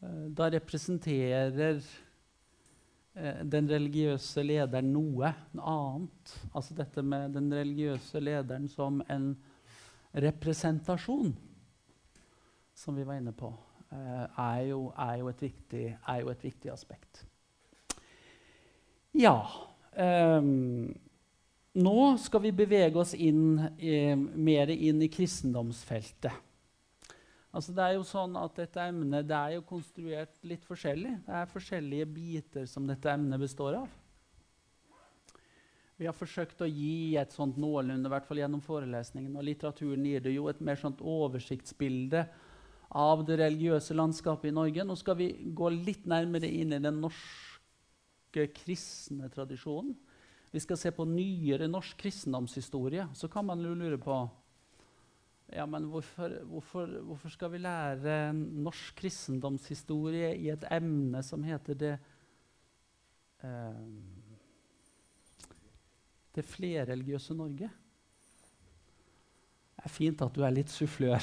Eh, da representerer eh, den religiøse lederen noe, noe annet. Altså dette med den religiøse lederen som en representasjon, som vi var inne på, eh, er jo, er jo, et, viktig, er jo et viktig aspekt. Ja um, Nå skal vi bevege oss inn, eh, mer inn i kristendomsfeltet. Altså det er jo sånn at Dette emnet det er jo konstruert litt forskjellig. Det er forskjellige biter som dette emnet består av. Vi har forsøkt å gi et sånt noenlunde, i hvert fall gjennom forelesningen. Og litteraturen gir det jo et mer sånt oversiktsbilde av det religiøse landskapet i Norge. Nå skal vi gå litt nærmere inn i den norske kristne tradisjonen. Vi skal se på nyere norsk kristendomshistorie. Så kan man lure på ja, men hvorfor, hvorfor, hvorfor, skal vi lære norsk kristendomshistorie i et emne som heter det eh, Det flerreligiøse Norge? Det er fint at du er litt sufflør.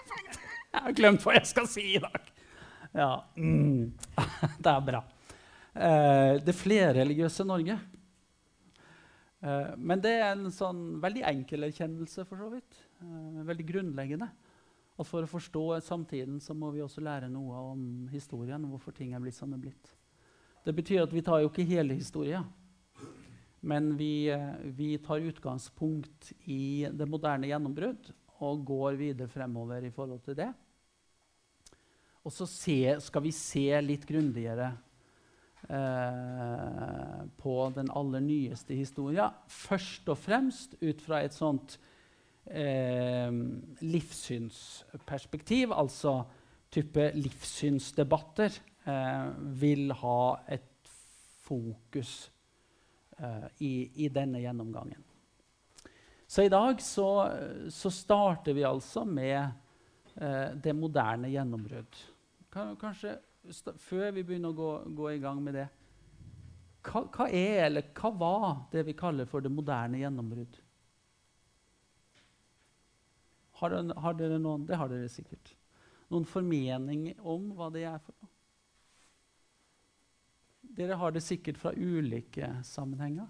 jeg har glemt hva jeg skal si i dag. Ja, mm. det er bra. Eh, det flerreligiøse Norge. Eh, men det er en sånn veldig enkel erkjennelse, for så vidt. Uh, veldig grunnleggende. At for å forstå samtiden så må vi også lære noe om historien. hvorfor ting er blitt som det er blitt. Det betyr at vi tar jo ikke hele historien. Men vi, uh, vi tar utgangspunkt i det moderne gjennombrudd og går videre fremover i forhold til det. Og så se, skal vi se litt grundigere eh, på den aller nyeste historien. Først og fremst ut fra et sånt eh, livssynsperspektiv, altså type livssynsdebatter, eh, vil ha et fokus eh, i, i, denne gjennomgangen. Så i dag så, så starter vi altså med eh, det moderne gjennombrudd. Kanskje før vi begynner å gå, gå i gang med det hva, hva, er, eller hva var det vi kaller for det moderne gjennombrudd? Har har dere noen Det har dere sikkert. Noen formening om hva det er for noe? Dere har det sikkert fra ulike sammenhenger.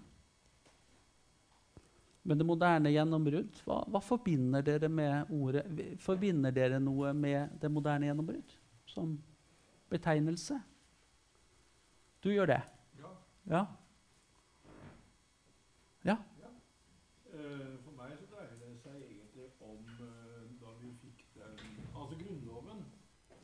Men det moderne gjennombrudd, hva, hva, forbinder dere med ordet? Forbinder dere noe med det moderne gjennombrudd som betegnelse? Du gjør det? Ja. Ja. ja.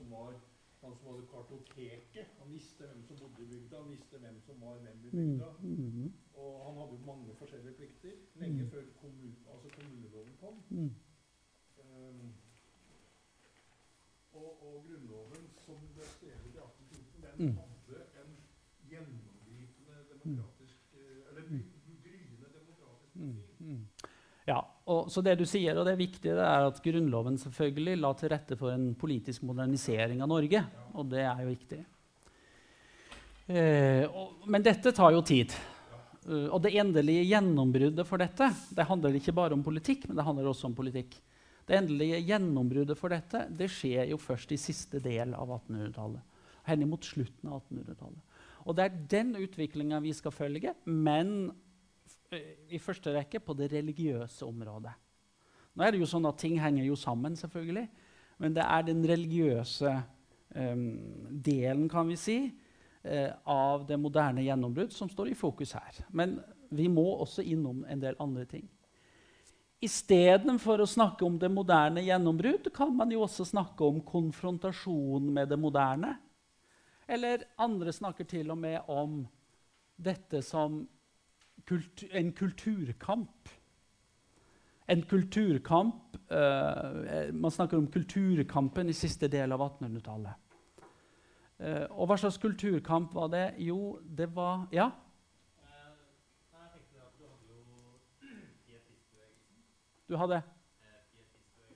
som var han som hadde kartoteket. Han visste hvem som bodde i bygda, han visste hvem som var hvem i bygda. Mm. mm. Og han hadde jo mange forskjellige plikter lenge mm. før kommun, altså kommuneloven kom. Mm. Um, og, og, Grunnloven, som ble skrevet i 1814, den mm. hadde en gjennomgripende demokratisk eh, Eller ja, og, så det du sier, og det er viktig, det er at Grunnloven selvfølgelig la til rette for en politisk modernisering av Norge. Og det er jo viktig. Eh, og, men dette tar jo tid. Uh, og det endelige gjennombruddet for dette det handler ikke bare om politikk, men det handler også om politikk. Det endelige gjennombruddet for dette det skjer jo først i siste del av 1800-tallet. Henimot slutten av 1800-tallet. Og det er den utviklinga vi skal følge, men i første rekke på det religiøse området. Nå er det jo sånn at Ting henger jo sammen, selvfølgelig. Men det er den religiøse um, delen kan vi si, uh, av det moderne gjennombrudd som står i fokus her. Men vi må også innom en del andre ting. Istedenfor å snakke om det moderne gjennombrudd kan man jo også snakke om konfrontasjon med det moderne. Eller andre snakker til og med om dette som kultur, en kulturkamp. en kulturkamp uh, Man snakker om kulturkampen i siste del av 1800-tallet. Uh, og hva slags kulturkamp var det? Jo, det var Ja? Du hadde?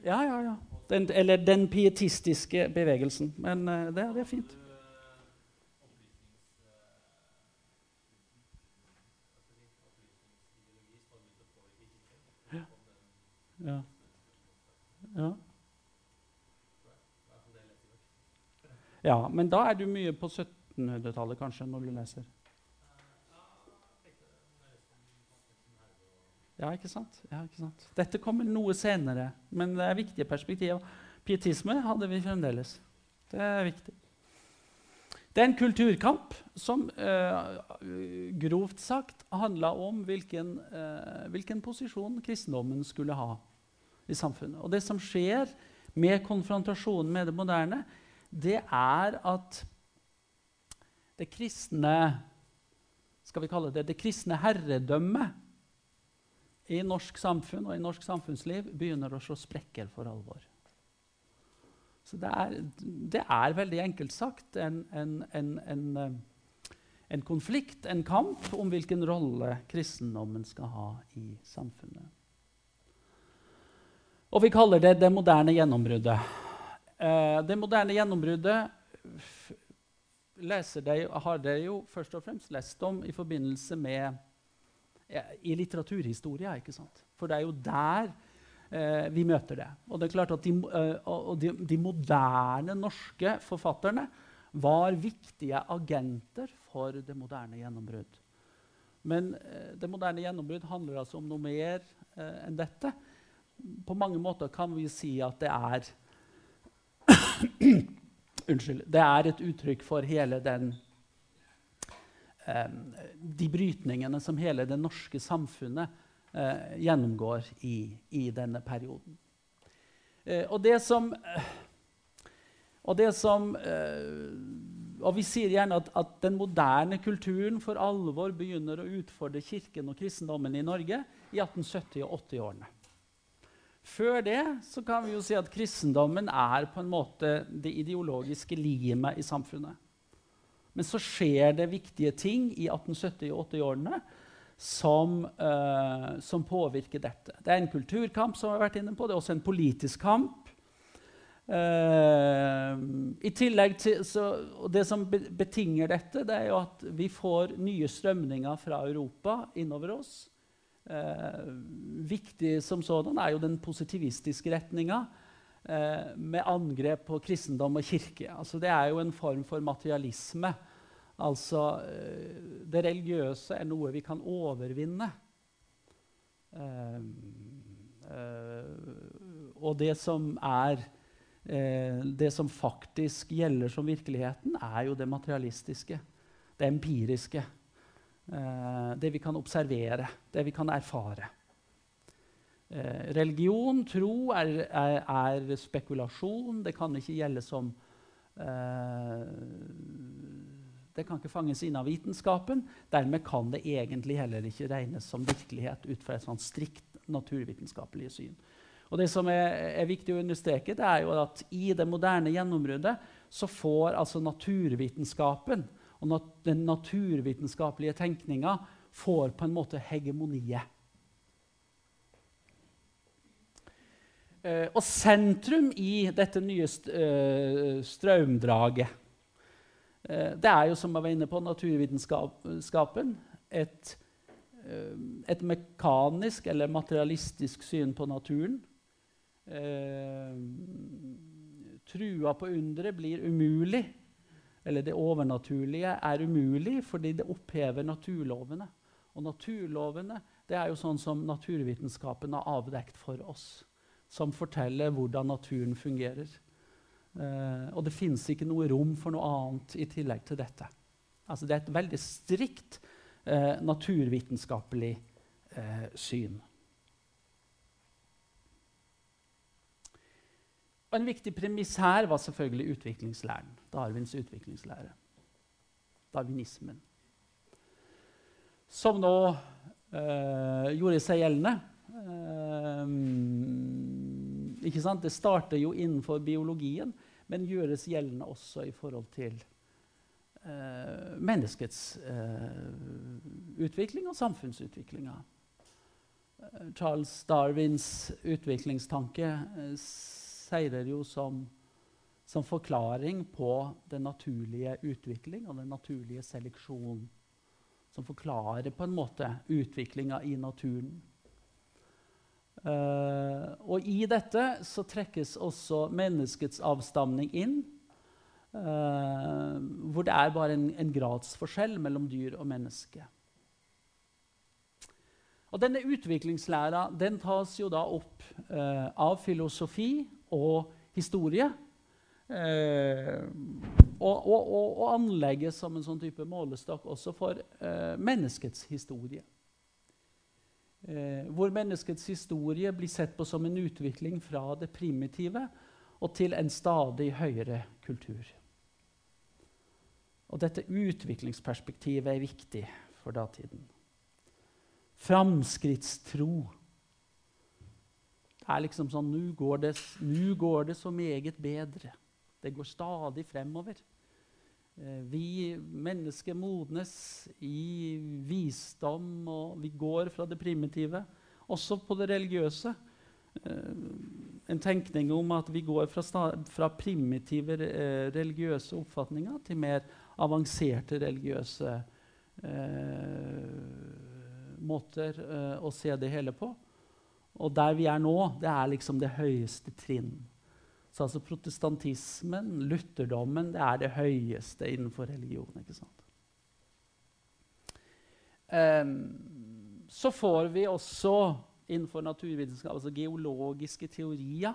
Ja, ja, ja. Den, eller den pietistiske bevegelsen. Men uh, det, det, er fint. Ja. ja. Ja, men da er du mye på 1700-tallet kanskje, når du leser. Ja, ikke sant? ja, ikke sant? Dette kommer noe senere, men det er viktige perspektiver. Pietisme hadde vi fremdeles. Det er viktig. Det er en kulturkamp som eh, grovt sagt handla om hvilken, eh, hvilken, posisjon kristendommen skulle ha i samfunnet. Og det som skjer med konfrontasjonen med det moderne, det er at det kristne skal vi kalle det, det kristne herredømmet i norsk samfunn og i norsk samfunnsliv begynner å slå sprekker for alvor. Så det er, det er veldig enkelt sagt en, en, en, en, konflikt, en kamp, om hvilken rolle kristendommen skal ha i samfunnet. Og vi kaller det det moderne gjennombruddet. Eh, det moderne gjennombruddet det, har dere jo først og fremst lest om i forbindelse med i litteraturhistoria. ikke sant? For det er jo der eh, vi møter det. Og det er klart at de, eh, de, de, moderne norske forfatterne var viktige agenter for det moderne gjennombrudd. Men uh, det moderne gjennombrudd handler altså om noe mer uh, enn dette. På mange måter kan vi si at det er Unnskyld. Det er et uttrykk for hele den de brytningene som hele det norske samfunnet eh, gjennomgår i, i, denne perioden. Eh, og det som Og det som og Vi sier gjerne at, at, den moderne kulturen for alvor begynner å utfordre kirken og kristendommen i Norge i 1870- og 80-årene. Før det så kan vi jo si at kristendommen er på en måte det ideologiske limet i samfunnet. Men så skjer det viktige ting i 1870- og 80-årene som, uh, som, påvirker dette. Det er en kulturkamp, som vi har vært inne på. Det er også en politisk kamp. Uh, i tillegg til, så, Det som betinger dette, det er jo at vi får nye strømninger fra Europa innover oss. Uh, viktig som sådan er jo den positivistiske retninga eh, med angrep på kristendom og kirke. Altså, det er jo en form for materialisme. Altså, eh, det religiøse er noe vi kan overvinne. Eh, eh og det som er eh, Det som faktisk gjelder som virkeligheten, er jo det materialistiske. Det empiriske. Eh, det vi kan observere, det vi kan erfare. Eh, religion, tro, er, er, er, spekulasjon. Det kan ikke gjelde som eh, Det kan ikke fanges inn av vitenskapen. Dermed kan det egentlig heller ikke regnes som virkelighet ut fra et sånn strikt naturvitenskapelig syn. Og Det som er, er, viktig å understreke, det er jo at i det moderne gjennombruddet så får altså naturvitenskapen og nat den naturvitenskapelige tenkninga får på en måte hegemoniet. Uh, og sentrum i dette nye uh, strømdraget uh, Det er jo, som jeg var inne på, naturvitenskapen. Et, et mekanisk eller materialistisk syn på naturen. trua på underet blir umulig. Eller det overnaturlige er umulig fordi det opphever naturlovene. Og naturlovene det er jo sånn som naturvitenskapen har avdekt for oss som forteller hvordan naturen fungerer. Eh, og det fins ikke noe rom for noe annet i tillegg til dette. Altså, det er et veldig strikt eh, naturvitenskapelig eh, syn. Og En viktig premiss her var selvfølgelig utviklingslæren. Darwins utviklingslære. Darwinismen. Som nå gjorde seg gjeldende Um, ikke sant? Det starter jo innenfor biologien, men gjøres gjeldende også i forhold til uh, menneskets uh, utvikling og samfunnsutviklinga. Charles Darwins utviklingstanke seiler jo som, som, forklaring på den naturlige utvikling og den naturlige seleksjonen. Som forklarer på en måte utviklinga i naturen. Uh, og i dette så trekkes også menneskets avstamning inn. Uh, hvor det er bare en, en, gradsforskjell mellom dyr og menneske. Og Denne utviklingslæra den tas jo da opp uh, av filosofi og historie. Og, og, og, og, anlegges som en sånn type målestokk også for menneskets historie. Eh, hvor menneskets historie blir sett på som en utvikling fra det primitive og til en stadig høyere kultur. Og dette utviklingsperspektivet er viktig for datiden. Framskrittstro. Det er liksom sånn Nå går, går det så meget bedre. Det går stadig fremover. Eh, vi mennesker modnes i visdom, og vi går fra det primitive, også på det religiøse. Eh, en tenkning om at vi går fra, fra primitive eh, religiøse oppfatninger til mer avanserte religiøse eh, måter å se det hele på. Og der vi er nå, det er liksom det høyeste trinn. Så altså protestantismen, lutherdommen, det er det høyeste innenfor religion. ikke sant? Um, så får vi også innenfor naturvitenskap altså geologiske teorier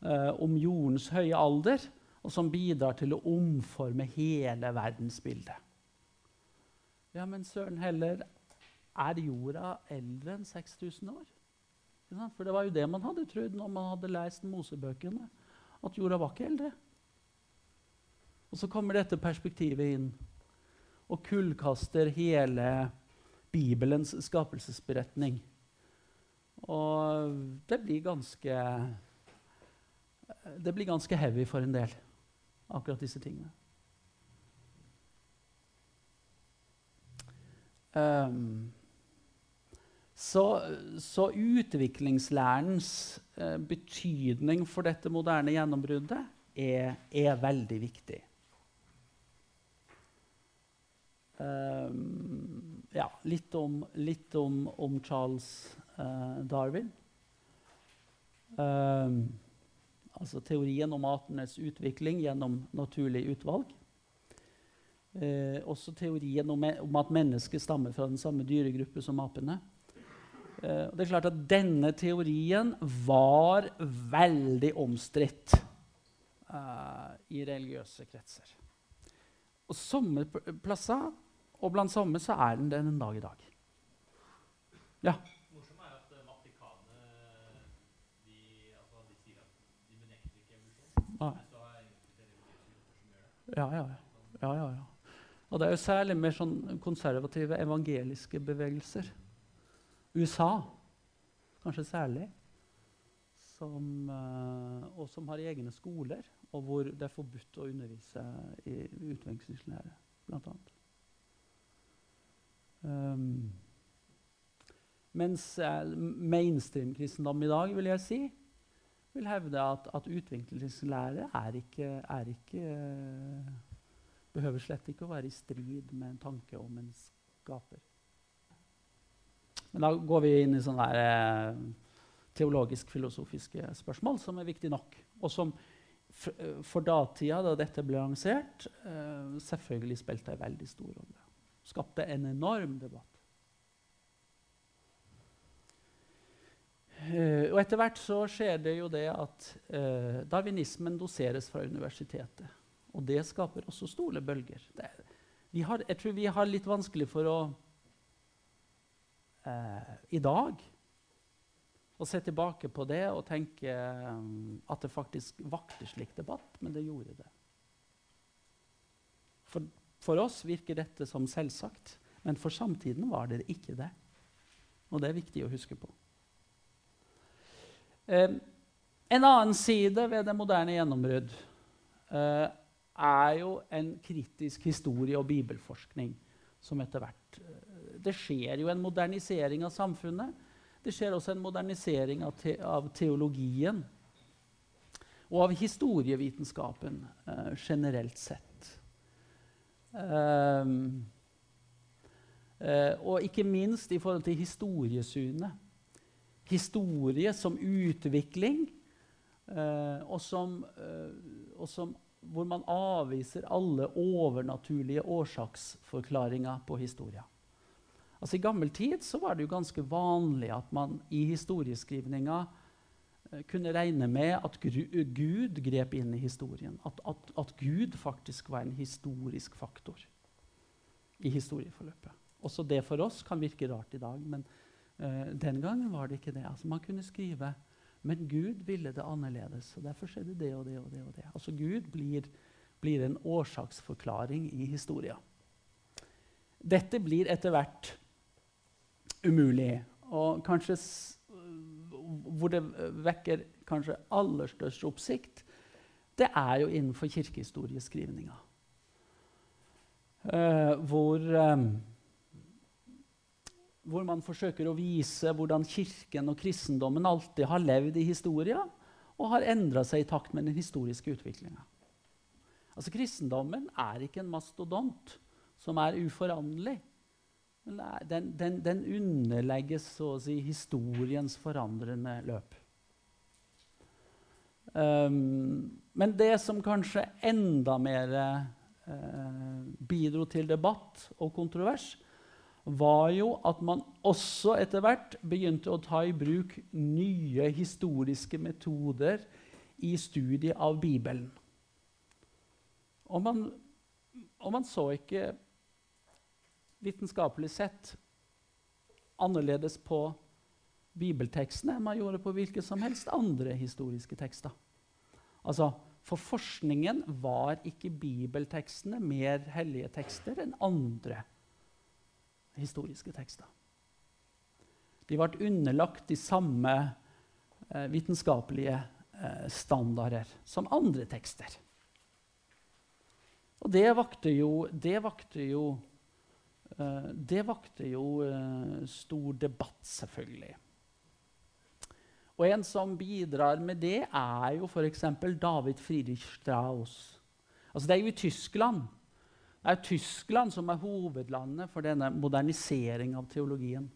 uh, om jordens høye alder, og som bidrar til å omforme hele verdensbildet. Ja, men søren heller, er jorda eldre enn 6000 år? For det var jo det man hadde trodd når man hadde lest Mosebøkene at jorda var ikke eldre. Og så kommer dette perspektivet inn og kullkaster hele Bibelens skapelsesberetning. Og det blir ganske Det blir ganske heavy for en del, akkurat disse tingene. Um, så, så utviklingslærens eh, betydning for dette moderne gjennombruddet er, er veldig viktig. Um, ja, litt om, litt om, om Charles uh, Darwin. Um, altså teorien om artenes utvikling gjennom naturlig utvalg. Uh, også teorien om, om, at mennesket stammer fra den samme dyregruppe som apene. Uh, det er klart at Denne teorien var veldig omstridt uh, i religiøse kretser. Og somme plasser, og blant somme så er den den en dag i dag. Ja? Ah. Ja, ja, ja, ja, ja. Og det er jo særlig mer sånn konservative evangeliske bevegelser USA, kanskje særlig, som, uh, og som har egne skoler, og hvor det er forbudt å undervise i utvekslingslære, bl.a. Um, mens uh, mainstream-kristendom i dag vil jeg si, vil hevde at, at utviklingslære er ikke, er ikke uh, behøver slett ikke å være i strid med en tanke om en skaper. Men da går vi inn i sånne der, eh, teologisk-filosofiske spørsmål som er viktige nok. Og som eh, for datida, da dette ble lansert, eh, selvfølgelig spilte en veldig stor rolle. Skapte en enorm debatt. Og etter hvert så skjer det jo det at darwinismen doseres fra universitetet. Og det skaper også store bølger. Det, har, jeg tror vi har litt vanskelig for å eh, i dag. Og se tilbake på det og tenke um, at det faktisk vakte slik debatt, men det gjorde det. For, for, oss virker dette som selvsagt, men for samtiden var det ikke det. Og det er viktig å huske på. Eh, en annen side ved det moderne gjennombrudd eh, er jo en kritisk historie- og bibelforskning som etter hvert eh, Det skjer jo en modernisering av samfunnet. Det skjer også en modernisering av, te av teologien og av historievitenskapen eh, generelt sett. Um, eh, og ikke minst i forhold til historiesynet. Historie som utvikling, eh, og, som, uh, og som, hvor man avviser alle overnaturlige årsaksforklaringer på historia. Altså I gammel tid så var det jo ganske vanlig at man i historieskrivninga kunne regne med at Gud grep inn i historien. At, at, at, Gud faktisk var en historisk faktor i historieforløpet. Også det for oss kan virke rart i dag, men uh, den gangen var det ikke det. Altså, man kunne skrive men Gud ville det annerledes, og derfor skjedde det og det og det. og det. Altså Gud blir, blir en årsaksforklaring i historia. Dette blir etter hvert umulig. Og kanskje hvor det vekker kanskje aller størst oppsikt, det er jo innenfor kirkehistorieskrivninga. Uh, hvor, um, hvor man forsøker å vise hvordan Kirken og kristendommen alltid har levd i historia og har endra seg i takt med den historiske utviklinga. Altså, kristendommen er ikke en mastodont som er uforanderlig. Den, den, den, underlegges så å si historiens forandrende løp. Um, men det som kanskje enda mer uh, bidro til debatt og kontrovers, var jo at man også etter hvert begynte å ta i bruk nye historiske metoder i studiet av Bibelen. Og man, og man så ikke vitenskapelig sett annerledes på bibeltekstene enn man gjorde på hvilke som helst andre historiske tekster. Altså, For forskningen var ikke bibeltekstene mer hellige tekster enn andre historiske tekster. De ble underlagt de samme eh, vitenskapelige eh, standarder som andre tekster. Og det vakte jo, det vakte jo det vakte jo uh, stor debatt, selvfølgelig. Og en som bidrar med det, er jo f.eks. David Friedrich Strauss. Altså, det er jo i Tyskland. Det er Tyskland som er hovedlandet for denne modernisering av teologien.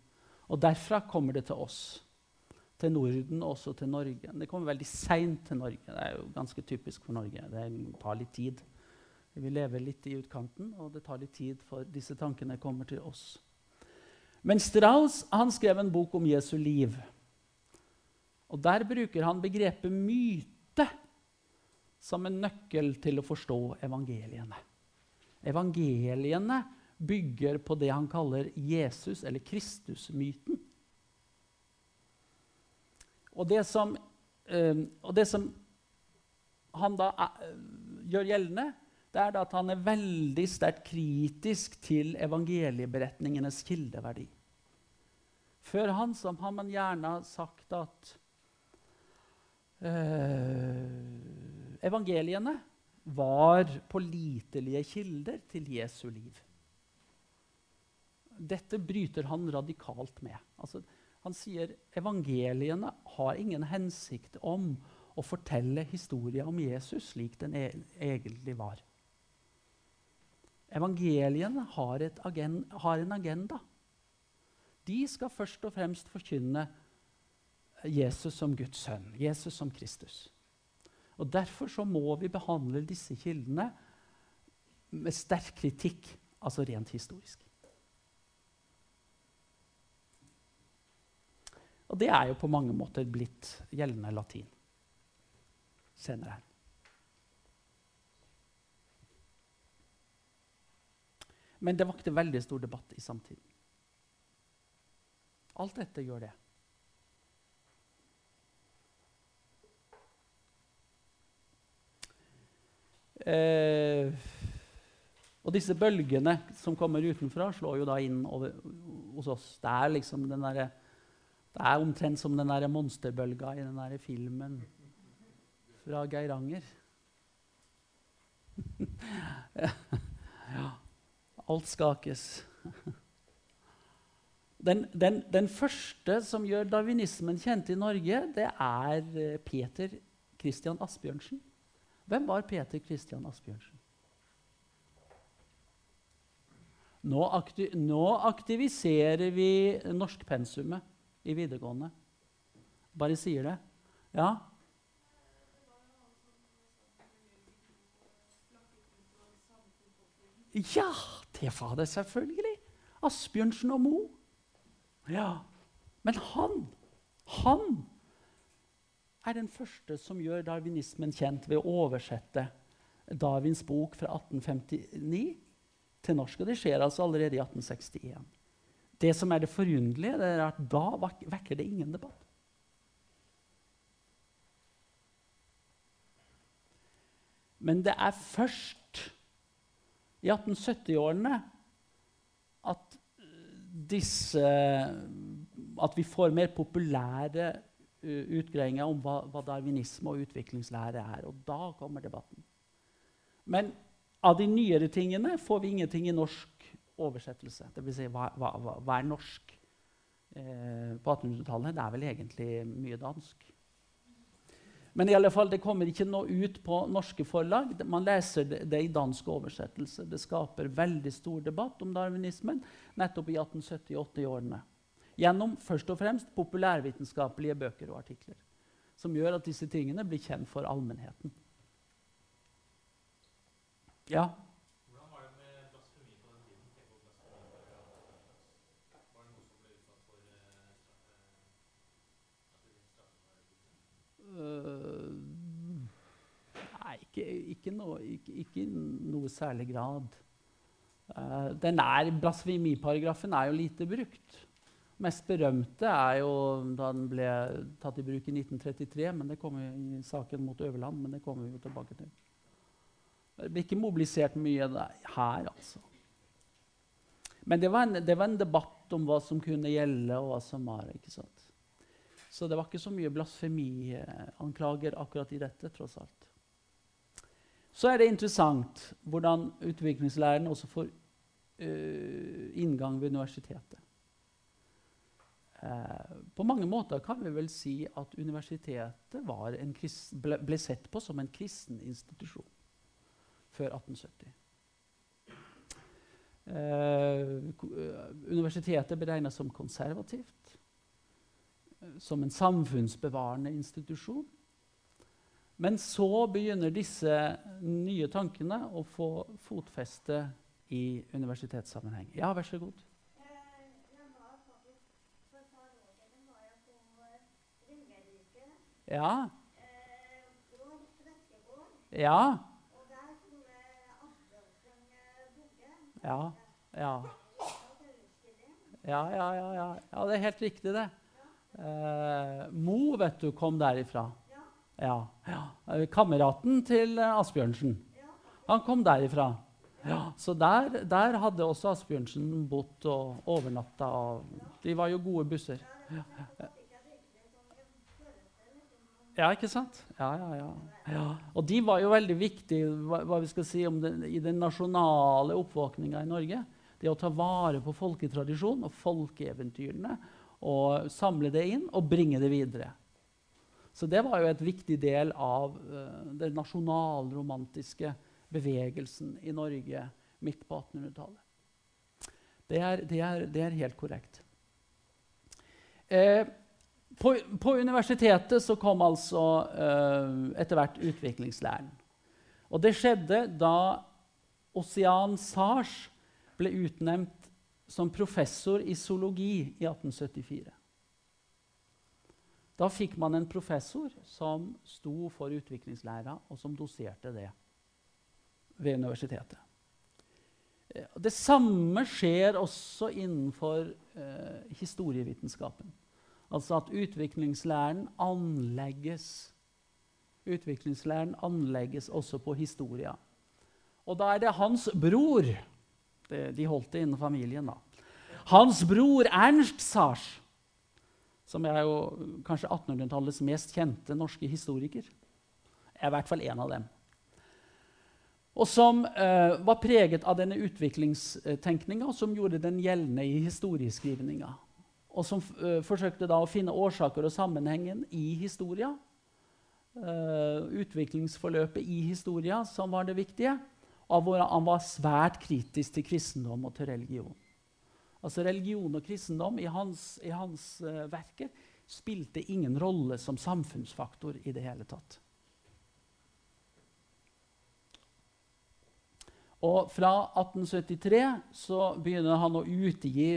Og derfra kommer det til oss. Til Norden og også til Norge. Det kommer veldig seint til Norge. Det er jo ganske typisk for Norge. Det tar litt tid. Vi lever litt i utkanten, og det tar litt tid før disse tankene kommer til oss. Men Strauss han skrev en bok om Jesu liv. Og Der bruker han begrepet myte som en nøkkel til å forstå evangeliene. Evangeliene bygger på det han kaller Jesus- eller Kristusmyten. Og det som, øh, og det som han da øh, gjør gjeldende, det er at han er veldig sterkt kritisk til evangelieberetningenes kildeverdi. Før han som har man gjerne sagt at øh, evangeliene var pålitelige kilder til Jesu liv. Dette bryter han radikalt med. Altså, han sier evangeliene har ingen hensikt om å fortelle historien om Jesus slik den e egentlig var. Evangeliene har, har, en agenda. De skal først og fremst forkynne Jesus som Guds sønn, Jesus som Kristus. Og Derfor så må vi behandle disse kildene med sterk kritikk, altså rent historisk. Og det er jo på mange måter blitt gjeldende latin senere her. Men det vakte veldig stor debatt i samtiden. Alt dette gjør det. Eh, og disse bølgene som kommer utenfra, slår jo da inn over, hos oss. Det er liksom derre Det er omtrent som den der monsterbølga i den der filmen fra Geiranger. ja. Alt skakes. Den, den, den, første som gjør darwinismen kjent i Norge, det er eh, Peter Christian Asbjørnsen. Hvem var Peter Christian Asbjørnsen? Nå, akti nå aktiviserer vi norskpensumet i videregående. Bare sier det. Ja? Ja, det fader, selvfølgelig. Asbjørnsen og Mo. Ja. Men han, han er den første som gjør darwinismen kjent ved å oversette Darwins bok fra 1859 til norsk. Og det skjer altså allerede i 1861. Det som er det forunderlige, det er at da vekker det ingen debatt. Men det er først i 1870-årene at disse At vi får mer populære uh, utgreiinger om hva, hva, darwinisme og utviklingslære er. Og da kommer debatten. Men av de nyere tingene får vi ingenting i norsk oversettelse. Det vil si, hva, hva, hva er norsk eh, på 1800-tallet? Det er vel egentlig mye dansk. Men i alle fall, det kommer ikke noe ut på norske forlag. Man leser det, i dansk oversettelse. Det skaper veldig stor debatt om darwinismen nettopp i 1870-80-årene. Gjennom først og fremst populærvitenskapelige bøker og artikler. Som gjør at disse tingene blir kjent for allmennheten. Ja? Uh, nei, ikke, ikke, noe, ikke, ikke, noe særlig grad. Uh, den er, Blasfemiparagrafen er jo lite brukt. Mest berømte er jo da den ble tatt i bruk i 1933, men det kommer i saken mot Øverland. Men det kommer vi jo tilbake til. Det ble ikke mobilisert mye her, altså. Men det var, en, det var, en, debatt om hva som kunne gjelde, og hva som var. ikke sant? Så det var ikke så mye blasfemianklager akkurat i dette, tross alt. Så er det interessant hvordan utviklingslæren også får uh, inngang ved universitetet. Uh, på mange måter kan vi vel si at universitetet ble, ble, sett på som en kristen institusjon før 1870. Uh, universitetet beregnes som konservativt som en samfunnsbevarende institusjon. Men så begynner disse nye tankene å få fotfeste i universitetssammenheng. Ja, vær så god. Ja. Ja. Ja. Ja. Ja, ja, ja, ja. det er helt riktig, det. Eh, Mo vet du, kom derifra. Ja. ja. Eh, kameraten til eh, Asbjørnsen. Han kom derifra. Ja, så der, der, hadde også Asbjørnsen bodd og overnatta. de var jo gode busser. Ja, ja ikke sant? Ja, ja, ja, Og de var jo veldig viktige hva, hva vi skal si den, i den nasjonale oppvåkninga i Norge. Det å ta vare på folketradisjonen og folkeeventyrene og samle det inn og bringe det videre. Så det var jo et viktig del av uh, den nasjonalromantiske bevegelsen i Norge midt på 1800-tallet. Det, det, det, er helt korrekt. Eh, på, på, universitetet så kom altså eh, etter hvert utviklingslæren. Og det skjedde da Ossian Sars ble utnevnt som professor i zoologi i 1874. Da fikk man en professor som sto for utviklingslæra, og som doserte det ved universitetet. Eh, det samme skjer også innenfor eh, historievitenskapen. Altså at utviklingslæren anlegges Utviklingslæren anlegges også på historia. Og da er det hans bror det, de holdt det innen familien, da. Hans bror Ernst Sars som er jo kanskje 1800-tallets mest kjente norske historiker. Er i hvert fall en av dem. Og som eh, var preget av denne utviklingstenkninga som gjorde den gjeldende i historieskrivninga. Og som eh, forsøkte da å finne årsaker og sammenhengen i historia. Eh, utviklingsforløpet i historia som var det viktige. Og hvor han var svært kritisk til kristendom og til religion. Altså Religion og kristendom i hans, i hans uh, verker spilte ingen rolle som samfunnsfaktor i det hele tatt. Og fra 1873 så begynner han å utgi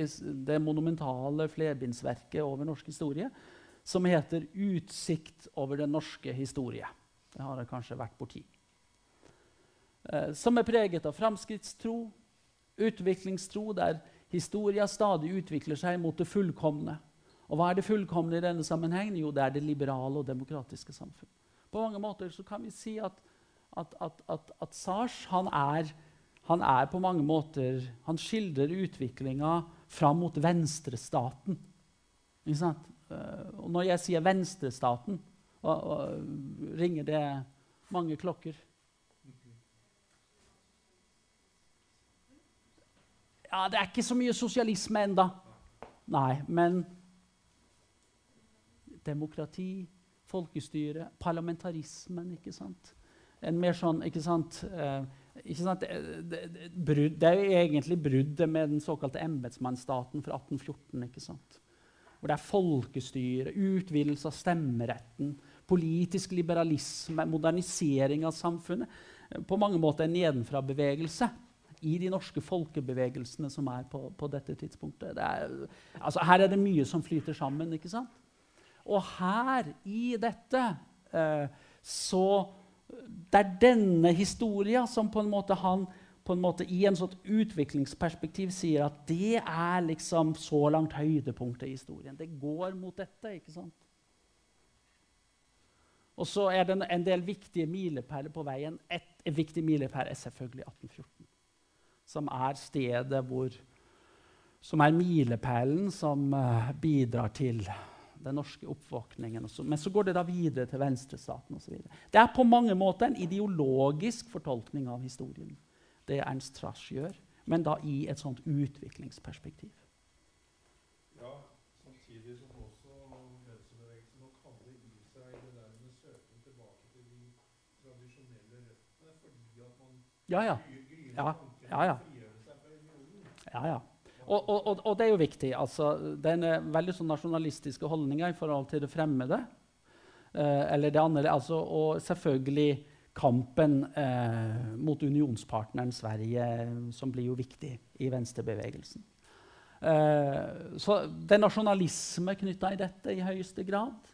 det monumentale flerbindsverket over norsk historie som heter 'Utsikt over den norske historie'. Det har det kanskje vært borti. Eh, som er preget av framskrittstro, utviklingstro, der historia stadig utvikler seg mot det fullkomne. Og hva er det fullkomne i denne sammenhengen? Jo, det er det liberale og demokratiske samfunn. På mange måter så kan vi si at, at, at, at, at Sars han er, han er, på mange måter Han skildrer utviklinga fram mot venstrestaten. Ikke sant? Eh, og når jeg sier venstrestaten, og, og ringer det mange klokker. Ja, det er ikke så mye sosialisme enda. Nei, men demokrati, folkestyre, parlamentarismen, ikke sant? En mer sånn, ikke sant, eh, ikke sant det, det, brud, det, er jo egentlig bruddet med den såkalte embetsmannsstaten fra 1814. ikke sant? Hvor det er folkestyre, utvidelse av stemmeretten, politisk liberalisme, modernisering av samfunnet. På mange måter en nedenfra-bevegelse i de norske folkebevegelsene som er på, på dette tidspunktet. Det er, altså, her er det mye som flyter sammen. ikke sant? Og her, i dette, eh, så Det er denne historia som på en måte han på en måte i en sånn utviklingsperspektiv sier at det er liksom så langt høydepunktet i historien. Det går mot dette. ikke sant? Og så er det en del viktige milepæler på veien. Et, et viktig milepæl er selvfølgelig 1814 som er stedet hvor Som er milepælen som uh, bidrar til den norske oppvåkningen. Så, men så går det da videre til venstrestaten osv. Det er på mange måter en ideologisk fortolkning av historien, det Ernst Trasch gjør, men da i et sånt utviklingsperspektiv. Ja, samtidig som ja, ja. Ja, ja, ja. ja, ja. Og, og, og, det er jo viktig. altså en veldig sånn nasjonalistiske holdninger i forhold til det fremmede. Eh, eller det andre, altså, Og selvfølgelig kampen eh, mot unionspartneren Sverige, som blir jo viktig i venstrebevegelsen. Eh, så det er nasjonalisme knytta i dette i høyeste grad.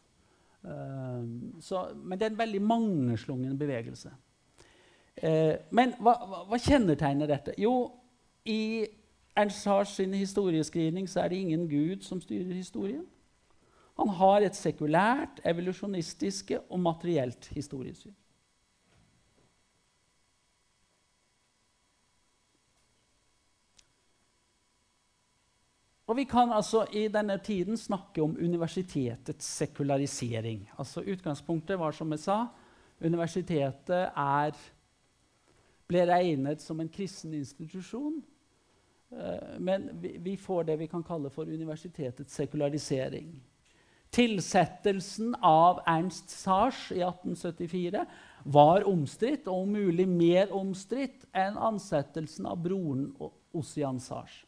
Eh, så, men det er en veldig mangeslungen bevegelse. Eh, men hva, hva, kjennetegner dette? Jo, i Ernst Sars sin historieskrivning så er det ingen gud som styrer historien. Han har et sekulært, evolusjonistiske og materielt historiesyn. Og Vi kan altså i denne tiden snakke om universitetets sekularisering. Altså Utgangspunktet var, som jeg sa, universitetet er ble regnet som en kristen institusjon. Uh, men vi, får det vi kan kalle for universitetets sekularisering. Tilsettelsen av Ernst Sars i 1874 var omstridt, og om mulig mer omstridt enn ansettelsen av broren Ossian Sars.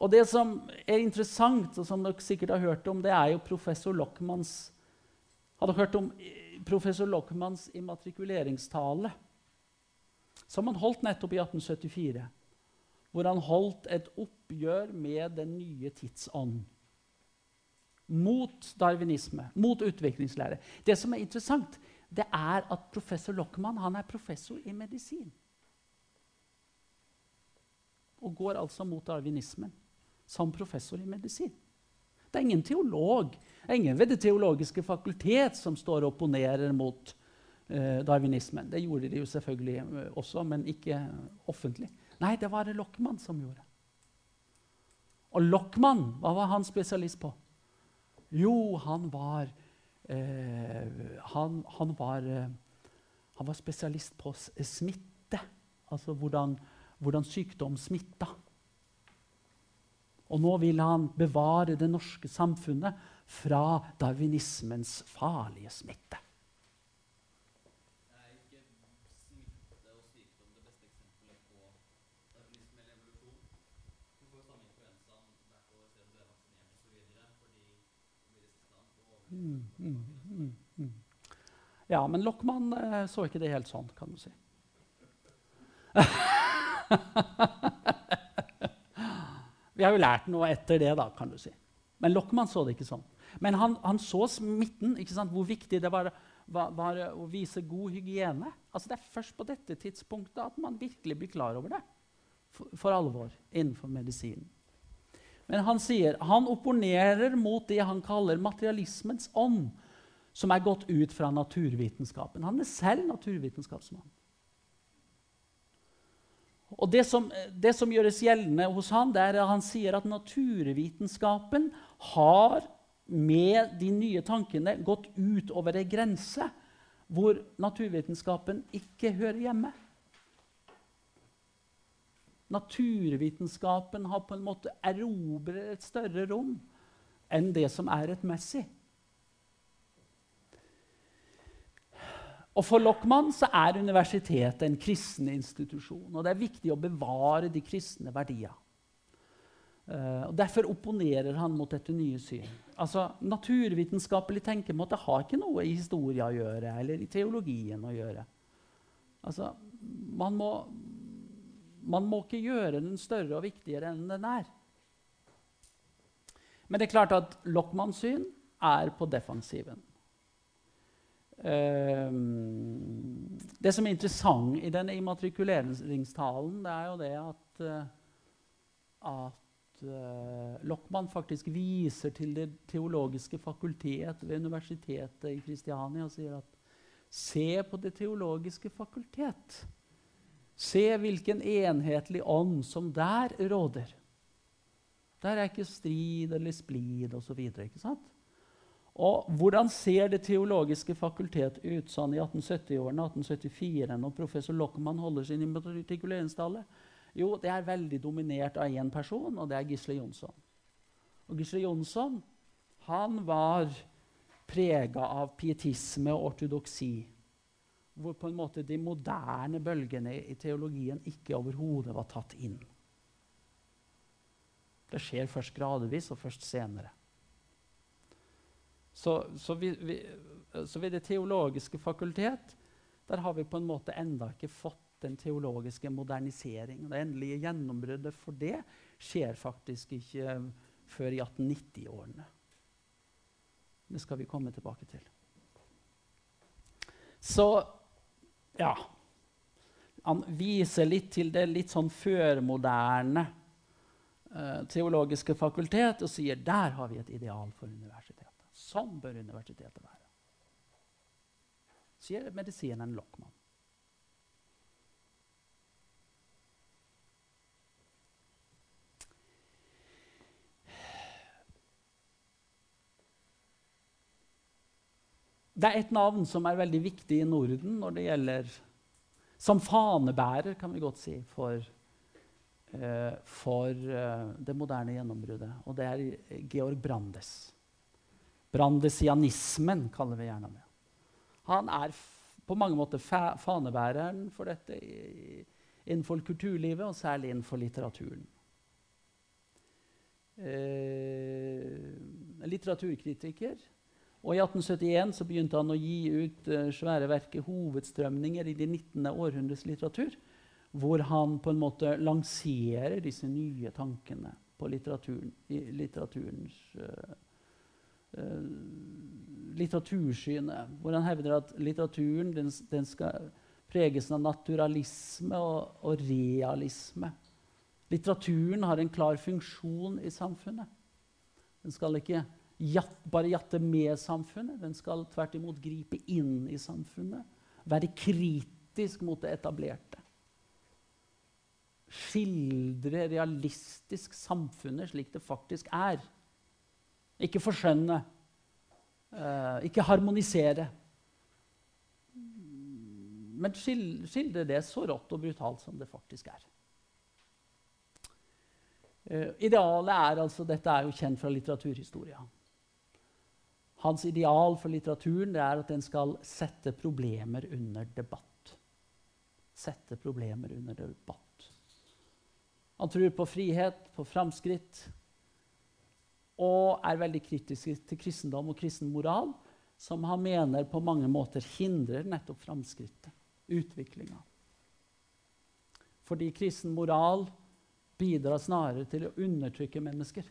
Og Det som er interessant, og som dere sikkert har hørt om, det er jo professor Lockmans Har dere hørt om professor Lockmanns immatrikuleringstale, som han holdt nettopp i 1874, hvor han holdt et oppgjør med den nye tidsånd. Mot darwinisme, mot utviklingslære. Det som er interessant, det er at professor Lockmann er professor i medisin. Og går altså mot darwinismen som professor i medisin. Det er ingen teolog ingen ved Det teologiske fakultet som står og opponerer mot eh, darwinismen. Det gjorde de jo selvfølgelig eh, også, men ikke offentlig. Nei, det var det Lockmann som gjorde. Og Lockmann, hva var han spesialist på? Jo, han var eh, han, han, var eh, han, var spesialist på smitte. Altså hvordan, hvordan sykdom smitta. Og nå vil han bevare det norske samfunnet fra darwinismens farlige smitte. Mm, mm, mm. Ja, men Lockmann eh, så ikke det helt sånn, kan du si. Vi har jo lært noe etter det, da, kan du si. Men Lockmann så det ikke sånn. Men han, han så smitten, hvor viktig det var, var, var, å vise god hygiene. Altså Det er først på dette tidspunktet at man virkelig blir klar over det for, for alvor innenfor medisinen. Men han sier han opponerer mot det han kaller materialismens ånd, som er gått ut fra naturvitenskapen. Han er selv naturvitenskapsmann. Og det som, det som, gjøres gjeldende hos han, det er at han sier at naturvitenskapen har med de nye tankene gått ut over ei grense hvor naturvitenskapen ikke hører hjemme. Naturvitenskapen har på en måte erobret et større rom enn det som er rettmessig. Og For Lockmann så er universitetet en kristen institusjon. og Det er viktig å bevare de kristne verdiene. Uh, og Derfor opponerer han mot dette nye syn. Altså, Naturvitenskapelig tenkemåte har ikke noe i historia å gjøre eller i teologien å gjøre. Altså, man må, man må ikke gjøre den større og viktigere enn den er. Men det er klart at Lockmanns syn er på defensiven. Um, det som er interessant i denne immatrikuleringstalen, det er jo det at, uh, at uh, Lockmann faktisk viser til Det teologiske fakultet ved Universitetet i Kristiania og sier at se på Det teologiske fakultet. Se hvilken enhetlig ånd som der råder. Der er ikke strid eller splid osv. Og hvordan ser Det teologiske fakultet ut sånn i 1870-årene, 1874, når professor Lockmann holder sin immatrikuleringstale? Jo, det er veldig dominert av én person, og det er Gisle Jonsson. Og Gisle Jonsson han var prega av pietisme og ortodoksi. Hvor på en måte de moderne bølgene i teologien ikke overhodet var tatt inn. Det skjer først gradvis og først senere. Så, så, vi, vi, så, ved Det teologiske fakultet der har vi på en måte enda ikke fått den teologiske modernisering. Det endelige gjennombruddet for det skjer faktisk ikke før i 1890-årene. Det skal vi komme tilbake til. Så ja Han viser litt til det litt sånn førmoderne eh, teologiske fakultet og sier der har vi et ideal for universitetet. Sånn bør universitetet være. Sier medisineren Lockmann. Det er et navn som er veldig viktig i Norden når det gjelder Som fanebærer, kan vi godt si, for, uh, for uh, det moderne gjennombruddet. Og det er Georg Brandes. Brandesianismen kaller vi gjerne det. Han er på mange måter fa fanebæreren for dette innenfor kulturlivet, og særlig innenfor litteraturen. Eh, litteraturkritiker. Og I 1871 så begynte han å gi ut uh, svære verket 'Hovedstrømninger i det 19. århundres litteratur', hvor han på en måte lanserer disse nye tankene på litteraturen, i litteraturens uh, Eh, litteratursynet, hvor han hevder at litteraturen den, den skal preges av naturalisme og, og, realisme. Litteraturen har en klar funksjon i samfunnet. Den skal ikke jatt, bare jatte med samfunnet, den skal tvert imot gripe inn i samfunnet. Være kritisk mot det etablerte. skildre realistisk samfunnet slik det faktisk er. Ikke forskjønne. Uh, ikke harmonisere. Men skildre det så rått og brutalt som det faktisk er. Uh, idealet er altså, Dette er jo kjent fra litteraturhistoria. Hans ideal for litteraturen er at den skal sette problemer under debatt. Sette problemer under debatt. Han tror på frihet, på framskritt, og er veldig kritisk til kristendom og kristen moral, som han mener på mange måter hindrer nettopp framskrittet, utviklinga. Fordi kristen moral bidrar snarere til å undertrykke mennesker.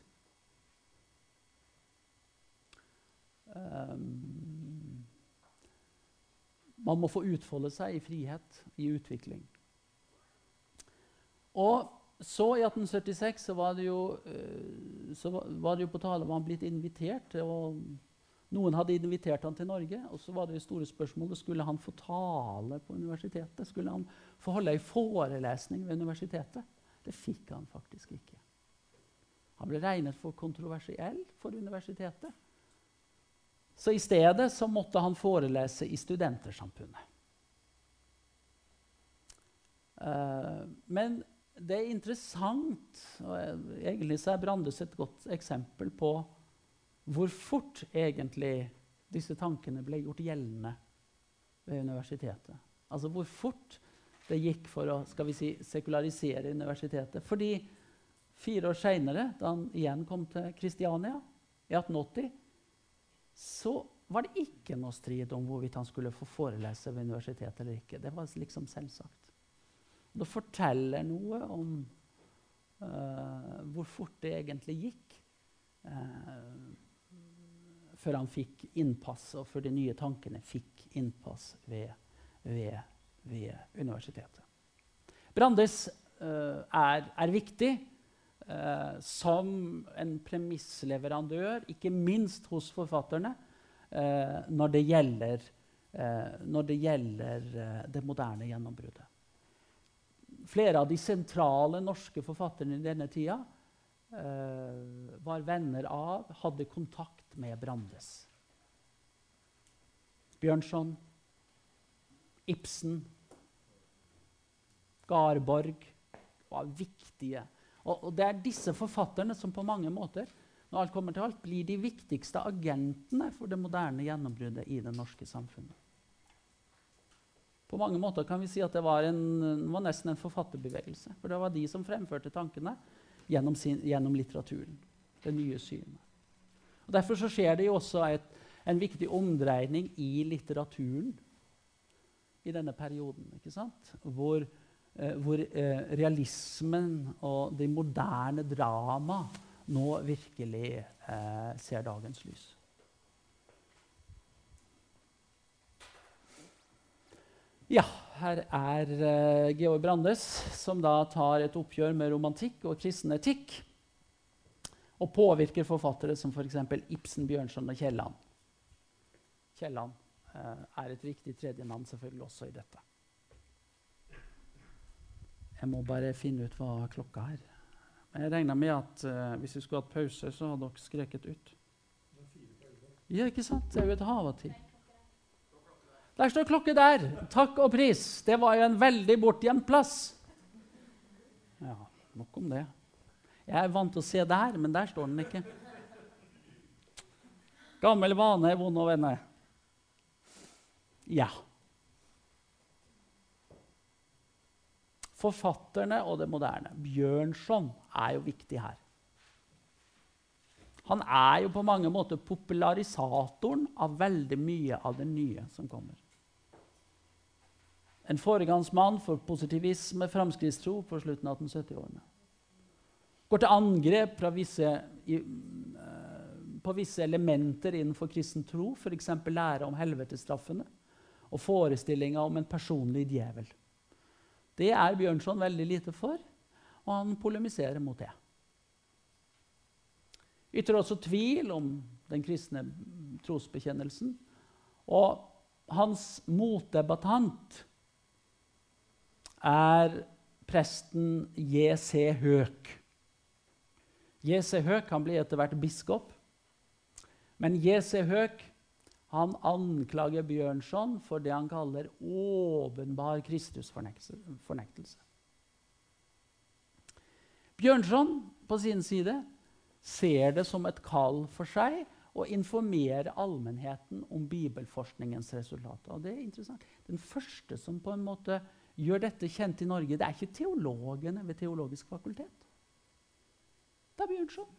Um, man må få utfolde seg i frihet, i utvikling. Og så, i 1876, så var jo, eh, så var det jo på tale om han blitt invitert. og Noen hadde invitert han til Norge, og så var det store spørsmålet skulle han få tale på universitetet. Skulle han få holde ei forelesning ved universitetet? Det fikk han faktisk ikke. Han ble regnet for kontroversiell for universitetet. Så i stedet så måtte han forelese i Studentersamfunnet. Uh, men det er interessant, og egentlig så er Brandes et godt eksempel på hvor fort egentlig disse tankene ble gjort gjeldende ved universitetet. Altså hvor fort det gikk for å skal vi si, sekularisere universitetet. Fordi fire år seinere, da han igjen kom til Kristiania, i 1880, så var det ikke noe strid om hvorvidt han skulle få forelese ved universitetet eller ikke. Det var liksom selvsagt. Det forteller noe om uh, hvor fort det egentlig gikk uh, før han fikk innpass, og før de nye tankene fikk innpass ved, ved, ved universitetet. Brandes uh, er, er, viktig som en premissleverandør, ikke minst hos forfatterne, når det gjelder, når det, gjelder det moderne gjennombruddet flere av de sentrale norske forfatterne i denne tida uh, var venner av, hadde kontakt med Brandes. Bjørnson, Ibsen, Garborg var viktige. Og, og, det er disse forfatterne som på mange måter når alt kommer til alt, blir de viktigste agentene for det moderne gjennombruddet i det norske samfunnet. På mange måter kan vi si at det var, en, var nesten en forfatterbevegelse. For det var de som fremførte tankene gjennom, sin, gjennom litteraturen. Det nye synet. Og Derfor så skjer det jo også et, en viktig omdreining i litteraturen i denne perioden. ikke sant? Hvor, eh, hvor eh, realismen og det moderne drama nå virkelig eh, ser dagens lys. Ja, her er uh, Georg Brandes, som da tar et oppgjør med romantikk og kristen etikk. Og påvirker forfattere som f.eks. For Ibsen, Bjørnson og Kielland. Kielland uh, er et viktig tredjenavn selvfølgelig også i dette. Jeg må bare finne ut hva klokka er. Men jeg regner med at uh, hvis vi skulle hatt pause, så hadde dere skreket ut. Ja, ikke sant? Det er jo et hav av tid. Der står klokke der. Takk og pris. Det var jo en veldig bortgjemt plass. Ja, nok om det. Jeg er vant til å se der, men der står den ikke. Gammel vane er vond å vende. Ja. Forfatterne og det moderne. Bjørnson er jo viktig her. Han er jo på mange måter popularisatoren av veldig mye av det nye som kommer en foregangsmann for positivisme, framskrittstro, på slutten av 1870-årene. Går til angrep visse, i, uh, på visse elementer innenfor kristen tro, f.eks. lære om helvetestraffene og forestillinga om en personlig djevel. Det er Bjørnson veldig lite for, og han polemiserer mot det. Ytrer også tvil om den kristne trosbekjennelsen. Og hans motdebattant er presten J.C. Høek. J.C. Høek han blir etter hvert biskop. Men J.C. Høek han anklager Bjørnson for det han kaller åpenbar Kristusfornektelse. Bjørnson på sin side ser det som et kall for seg å informere allmennheten om bibelforskningens resultater. Og det er interessant. Den første som på en måte gjør dette kjent i Norge, det er ikke teologene ved Teologisk fakultet. Det er Bjørnson.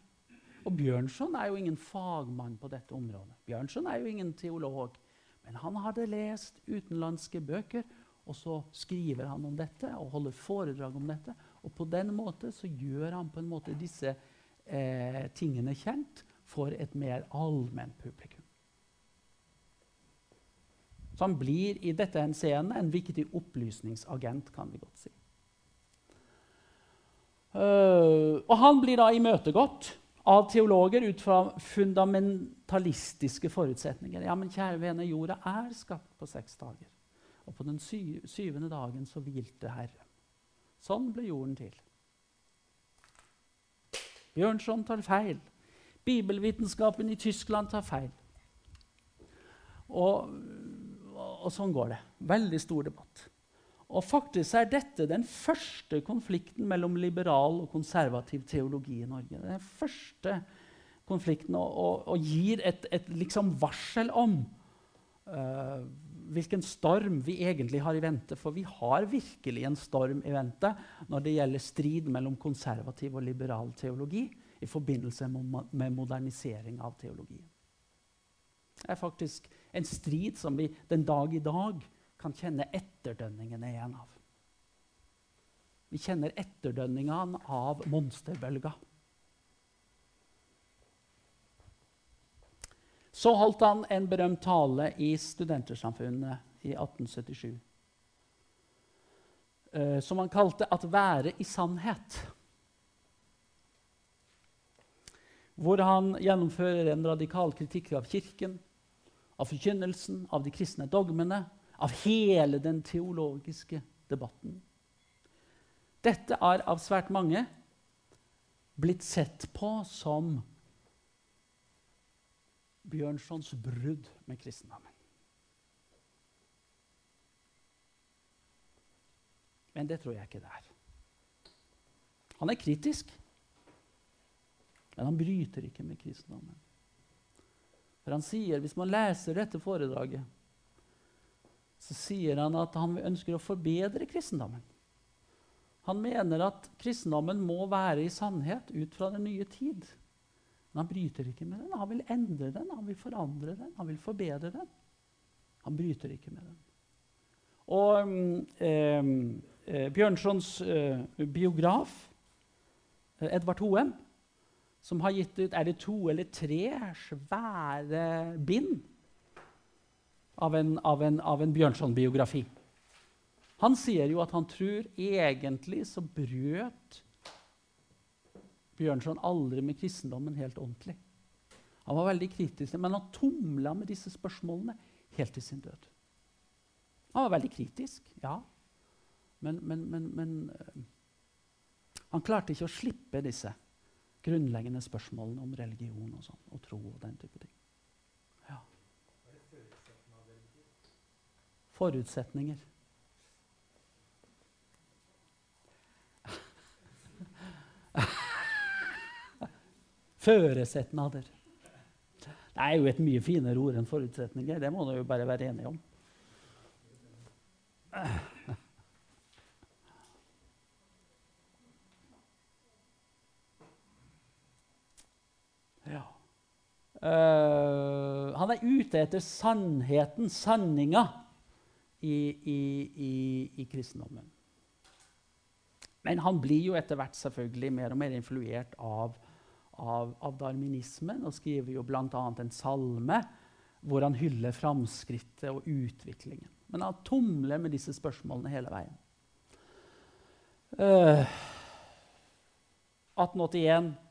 Og Bjørnson er jo ingen fagmann på dette området. Bjørnson er jo ingen teolog. Men han hadde lest utenlandske bøker, og så skriver han om dette og holder foredrag om dette. Og på den måte så gjør han på en måte disse eh, tingene kjent for et mer allment publikum. Så han blir i dette henseende en viktig opplysningsagent, kan vi godt si. Uh, og han blir da imøtegått av teologer ut fra fundamentalistiske forutsetninger. Ja, men kjære vene, jorda er skapt på seks dager. Og på den sy syvende dagen så hvilte Herren. Sånn ble jorden til. Bjørnson tar feil. Bibelvitenskapen i Tyskland tar feil. Og, og, sånn går det. Veldig stor debatt. Og faktisk er dette den første konflikten mellom liberal og konservativ teologi i Norge. Den første konflikten og, og, og gir et, et liksom varsel om uh, hvilken storm vi egentlig har i vente. For vi har virkelig en storm i vente når det gjelder strid mellom konservativ og liberal teologi i forbindelse med modernisering av teologien. Det er faktisk en strid som vi den dag i dag kan kjenne etterdønningene igjen av. Vi kjenner etterdønningene av monsterbølga. Så holdt han en berømt tale i Studentersamfunnet i 1877. Uh, som han kalte 'At være i sannhet'. Hvor han gjennomfører en radikal kritikk av Kirken, av forkynnelsen, av de kristne dogmene av hele den teologiske debatten. Dette er av svært mange blitt sett på som Bjørnsons brudd med kristendommen. Men det tror jeg ikke det er. Han er kritisk, men han bryter ikke med kristendommen. For han sier, hvis man leser dette foredraget så sier han at han ønsker å forbedre kristendommen. Han mener at kristendommen må være i sannhet ut fra den nye tid. Men han bryter ikke med den. Han vil endre den, han vil forandre den, han vil forbedre den. Han bryter ikke med den. Og eh, eh, Bjørnsons eh, biograf, eh, Edvard Hoem, som har gitt ut er det to eller tre svære bind av en, av en, av en Bjørnson-biografi. Han sier jo at han tror egentlig så brøt Bjørnson aldri med kristendommen helt ordentlig. Han var veldig kritisk, men han tumla med disse spørsmålene helt til sin død. Han var veldig kritisk, ja. Men, men, men, men uh, han klarte ikke å slippe disse grunnleggende spørsmålene om religion og, sånn, og tro og den type ting. forutsetninger. Føresetnader. Det er jo et mye finere ord enn forutsetninger. Det må du jo bare være enige om. Ja. Uh, han er ute etter sannheten, sanninga i, i, i, i kristendommen. Men han blir jo etter hvert selvfølgelig mer og mer influert av, av, av darwinismen og skriver jo bl.a. en salme hvor han hyller framskrittet og utviklingen. Men han tumler med disse spørsmålene hele veien. Uh, 1881 uh,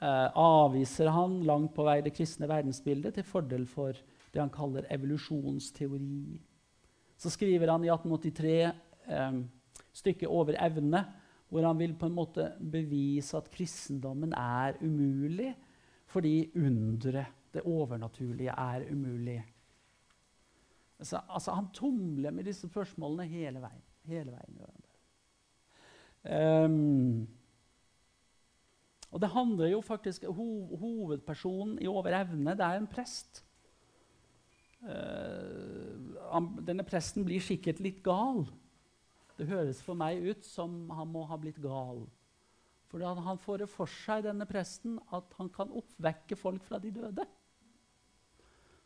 avviser han langt på vei det kristne verdensbildet til fordel for det han kaller evolusjonsteori. Så skriver han i 1883 eh, stykket 'Over evne', hvor han vil på en måte bevise at kristendommen er umulig fordi underet, det overnaturlige, er umulig. Altså, altså, han tumler med disse spørsmålene hele veien. Hele veien um, og det handler jo faktisk ho Hovedpersonen i Over evne, det er en prest. Uh, denne presten blir sikkert litt gal. Det høres for meg ut som han må ha blitt gal. For han får det for seg, denne presten, at han kan oppvekke folk fra de døde.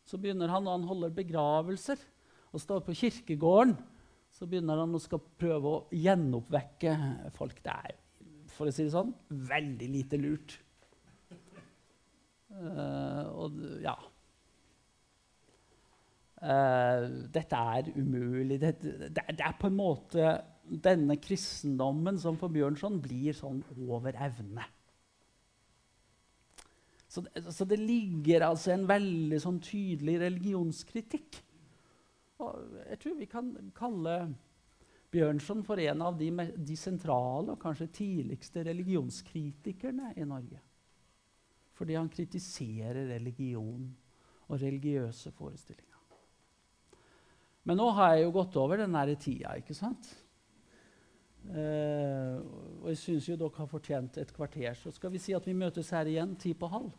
Så begynner han, når han holder begravelser og står på kirkegården, så begynner han å skal prøve å gjenoppvekke folk. Det er, for å si det sånn, veldig lite lurt. Uh, og ja uh, Dette er umulig. Det, det, det, er på en måte denne kristendommen som for Bjørnson blir sånn over evne. Så, så det ligger altså en veldig sånn tydelig religionskritikk. Og jeg tror vi kan kalle Bjørnson for en av de, de sentrale og kanskje tidligste religionskritikerne i Norge. Fordi han kritiserer religion og religiøse forestillinger. Men nå har jeg jo gått over den tida, ikke sant? Eh, og jeg syns jo dere har fortjent et kvarter. Så skal vi si at vi møtes her igjen ti på halv.